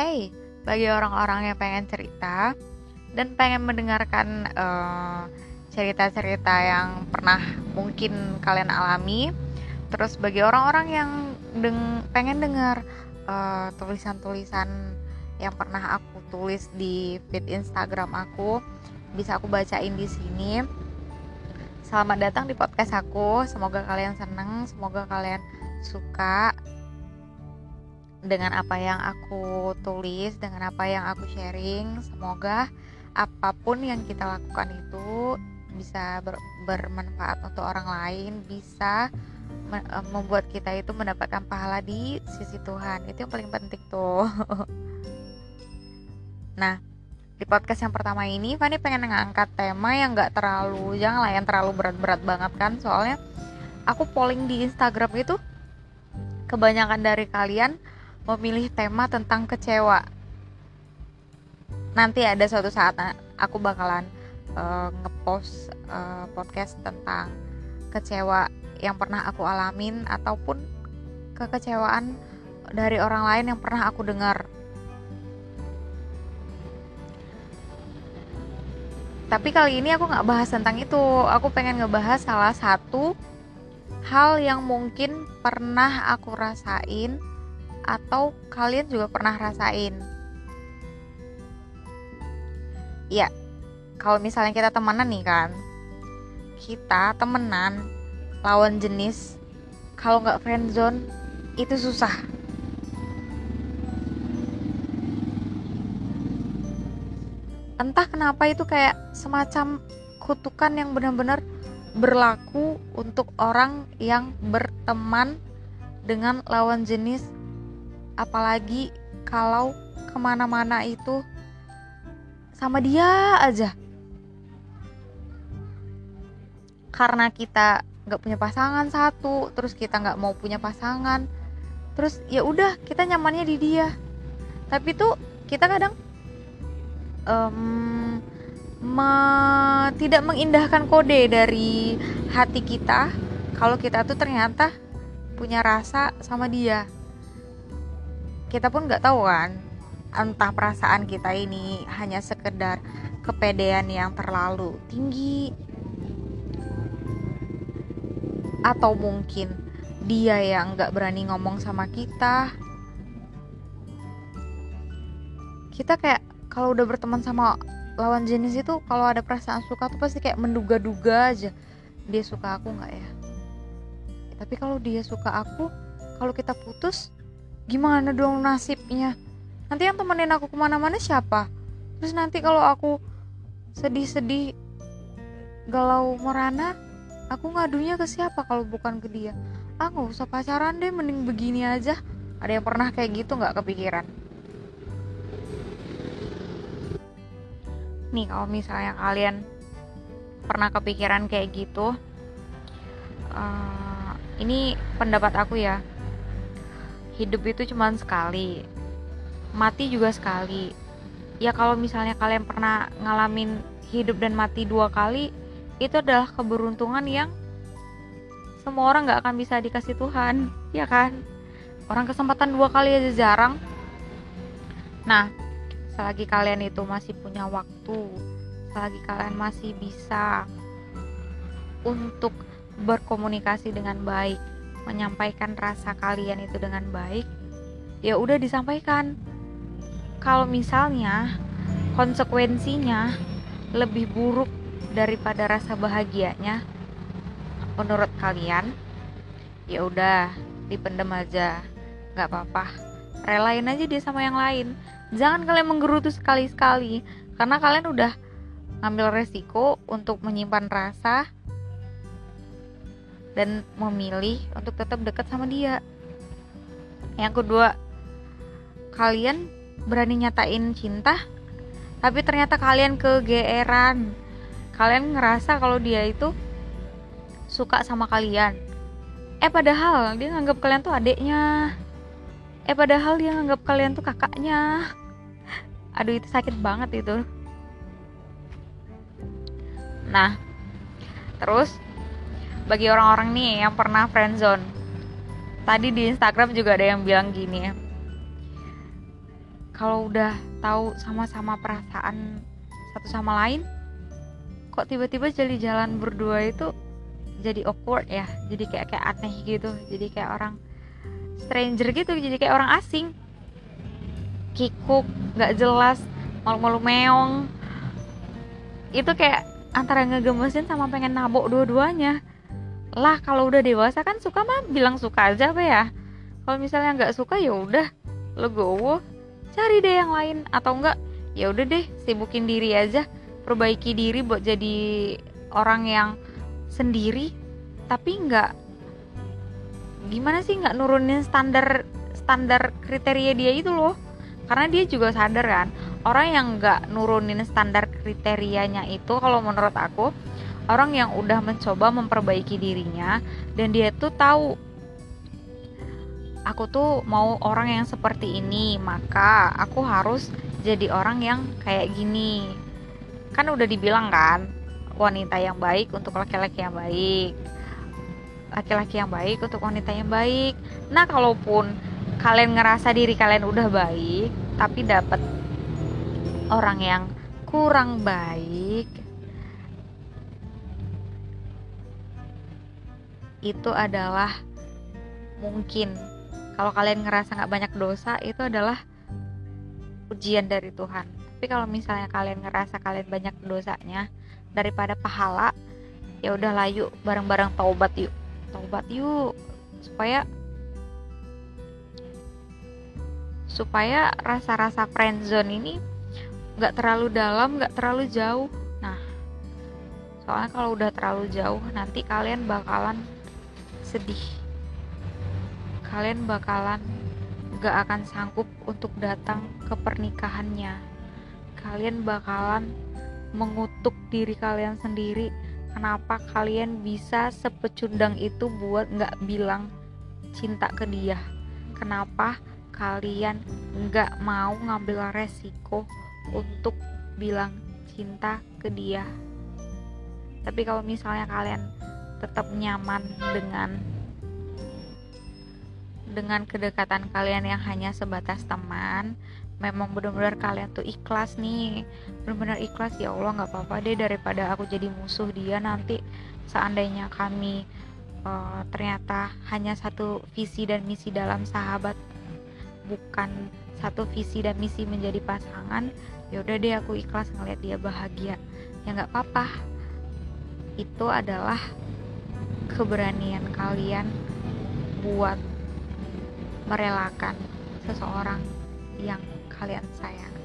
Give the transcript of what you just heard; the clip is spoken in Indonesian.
Hey, bagi orang-orang yang pengen cerita dan pengen mendengarkan uh, cerita-cerita yang pernah mungkin kalian alami, terus bagi orang-orang yang deng pengen dengar uh, tulisan-tulisan yang pernah aku tulis di feed Instagram aku, bisa aku bacain di sini. Selamat datang di podcast aku. Semoga kalian seneng, semoga kalian suka dengan apa yang aku tulis, dengan apa yang aku sharing. Semoga apa pun yang kita lakukan itu bisa ber, bermanfaat untuk orang lain, bisa e, membuat kita itu mendapatkan pahala di sisi Tuhan. Itu yang paling penting tuh. nah, di podcast yang pertama ini Fanny pengen ngangkat tema yang gak terlalu janganlah yang terlalu berat-berat banget kan soalnya aku polling di Instagram itu kebanyakan dari kalian memilih tema tentang kecewa. Nanti ada suatu saat aku bakalan uh, ngepost uh, podcast tentang kecewa yang pernah aku alamin ataupun kekecewaan dari orang lain yang pernah aku dengar. Tapi kali ini aku nggak bahas tentang itu. Aku pengen ngebahas salah satu hal yang mungkin pernah aku rasain atau kalian juga pernah rasain. Ya, kalau misalnya kita temenan nih kan, kita temenan lawan jenis, kalau nggak friendzone itu susah. Entah kenapa itu kayak semacam kutukan yang benar-benar berlaku untuk orang yang berteman dengan lawan jenis apalagi kalau ke mana-mana itu sama dia aja. Karena kita nggak punya pasangan satu terus kita nggak mau punya pasangan terus ya udah kita nyamannya di dia. Tapi tuh kita kadang um, me, tidak mengindahkan kode dari hati kita kalau kita tuh ternyata punya rasa sama dia kita pun nggak tahu kan entah perasaan kita ini hanya sekedar kepedean yang terlalu tinggi. Atau mungkin dia yang nggak berani ngomong sama kita. Kita kayak kalau udah berteman sama lawan jenis itu kalau ada perasaan suka tuh pasti kayak menduga-duga aja. Dia suka aku nggak ya? Tapi kalau dia suka aku kalau kita putus gimana dong nasibnya? Nanti yang temenin aku ke mana-mana siapa? Terus nanti kalau aku sedih-sedih galau merana aku ngadunya ke siapa kalau bukan ke dia? Ah nggak usah pacaran deh mending begini aja. Ada yang pernah kayak gitu nggak kepikiran? Nih kalau misalnya kalian pernah kepikiran kayak gitu uh, ini pendapat aku ya hidup itu cuma sekali mati juga sekali. Ya kalau misalnya kalian pernah ngalamin hidup dan mati dua kali itu adalah keberuntungan yang semua orang nggak akan bisa dikasih Tuhan ya kan? Orang kesempatan dua kali aja jarang. Nah selagi kalian itu masih punya waktu selagi kalian masih bisa untuk berkomunikasi dengan baik menyampaikan rasa kalian itu dengan baik, ya udah disampaikan. Kalau misalnya konsekuensinya lebih buruk daripada rasa bahagianya, menurut kalian, ya udah dipendem aja, nggak apa-apa. Relain aja dia sama yang lain. Jangan kalian menggerutu sekali-sekali, karena kalian udah ngambil resiko untuk menyimpan rasa dan memilih untuk tetap dekat sama dia. Yang kedua, kalian berani nyatain cinta, tapi ternyata kalian kegeeran. Kalian ngerasa kalau dia itu suka sama kalian. Eh padahal dia nganggap kalian tuh adiknya. Eh padahal dia nganggap kalian tuh kakaknya. Aduh itu sakit banget itu. Nah, terus bagi orang-orang nih yang pernah friendzone. Tadi di Instagram juga ada yang bilang gini ya kalau udah tahu sama-sama perasaan satu sama lain kok tiba-tiba jadi jalan berdua itu jadi awkward ya? Jadi kayak kayak aneh gitu. Jadi kayak orang stranger gitu. Jadi kayak orang asing. Kikuk nggak jelas malu-malu meong. Itu kayak antara ngegemesin sama pengen nabok dua-duanya lah kalau udah dewasa kan suka mah bilang suka aja apa ya. Kalau misalnya nggak suka ya udah legowo. Cari deh yang lain. Atau enggak ya udah deh sibukin diri aja. Perbaiki diri buat jadi orang yang sendiri. Tapi nggak gimana sih nggak nurunin standar standar kriteria dia itu loh. Karena dia juga sadar kan orang yang nggak nurunin standar kriterianya itu kalau menurut aku orang yang udah mencoba memperbaiki dirinya dan dia tuh tahu aku tuh mau orang yang seperti ini maka aku harus jadi orang yang kayak gini. Kan udah dibilang kan wanita yang baik untuk laki-laki yang baik. Laki-laki yang baik untuk wanita yang baik. Nah kalaupun kalian ngerasa diri kalian udah baik tapi dapat orang yang kurang baik itu adalah mungkin. Kalau kalian ngerasa nggak banyak dosa itu adalah ujian dari Tuhan. Tapi kalau misalnya kalian ngerasa kalian banyak dosanya daripada pahala ya udah layu bareng-bareng taubat yuk. Taubat yuk supaya supaya rasa-rasa friendzone ini nggak terlalu dalam nggak terlalu jauh. Nah soalnya kalau udah terlalu jauh nanti kalian bakalan sedih. Kalian bakalan nggak akan sanggup untuk datang ke pernikahannya. Kalian bakalan mengutuk diri kalian sendiri kenapa kalian bisa sepecundang itu buat nggak bilang cinta ke dia. Kenapa kalian nggak mau ngambil resiko untuk bilang cinta ke dia. Tapi kalau misalnya kalian tetap nyaman dengan dengan kedekatan kalian yang hanya sebatas teman. Memang benar-benar kalian tuh ikhlas nih. Benar-benar ikhlas. Ya Allah nggak apa-apa deh daripada aku jadi musuh dia nanti. Seandainya kami uh, ternyata hanya satu visi dan misi dalam sahabat bukan satu visi dan misi menjadi pasangan ya udah deh aku ikhlas ngeliat dia bahagia. Ya nggak apa-apa. Itu adalah keberanian kalian buat merelakan seseorang yang kalian sayang